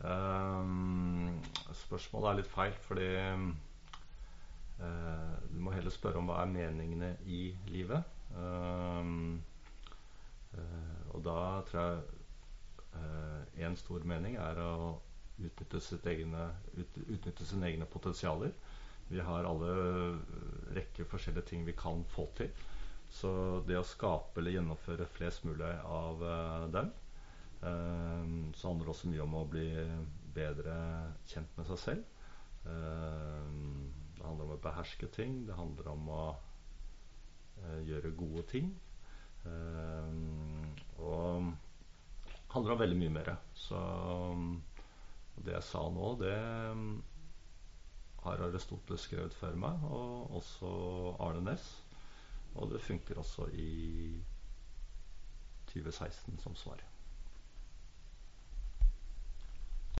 Um, spørsmålet er litt feil, fordi uh, du må heller spørre om hva er meningene i livet. Um, uh, og da tror jeg én uh, stor mening er å utnytte, egne, ut, utnytte sine egne potensialer. Vi har alle rekke forskjellige ting vi kan få til. Så det å skape eller gjennomføre flest mulig av dem Ehm, så handler det også mye om å bli bedre kjent med seg selv. Ehm, det handler om å beherske ting. Det handler om å eh, gjøre gode ting. Ehm, og det handler om veldig mye mer. Så det jeg sa nå, det har Aristoteles skrevet før meg, og også Arne Næss. Og det funker også i 2016 som svar.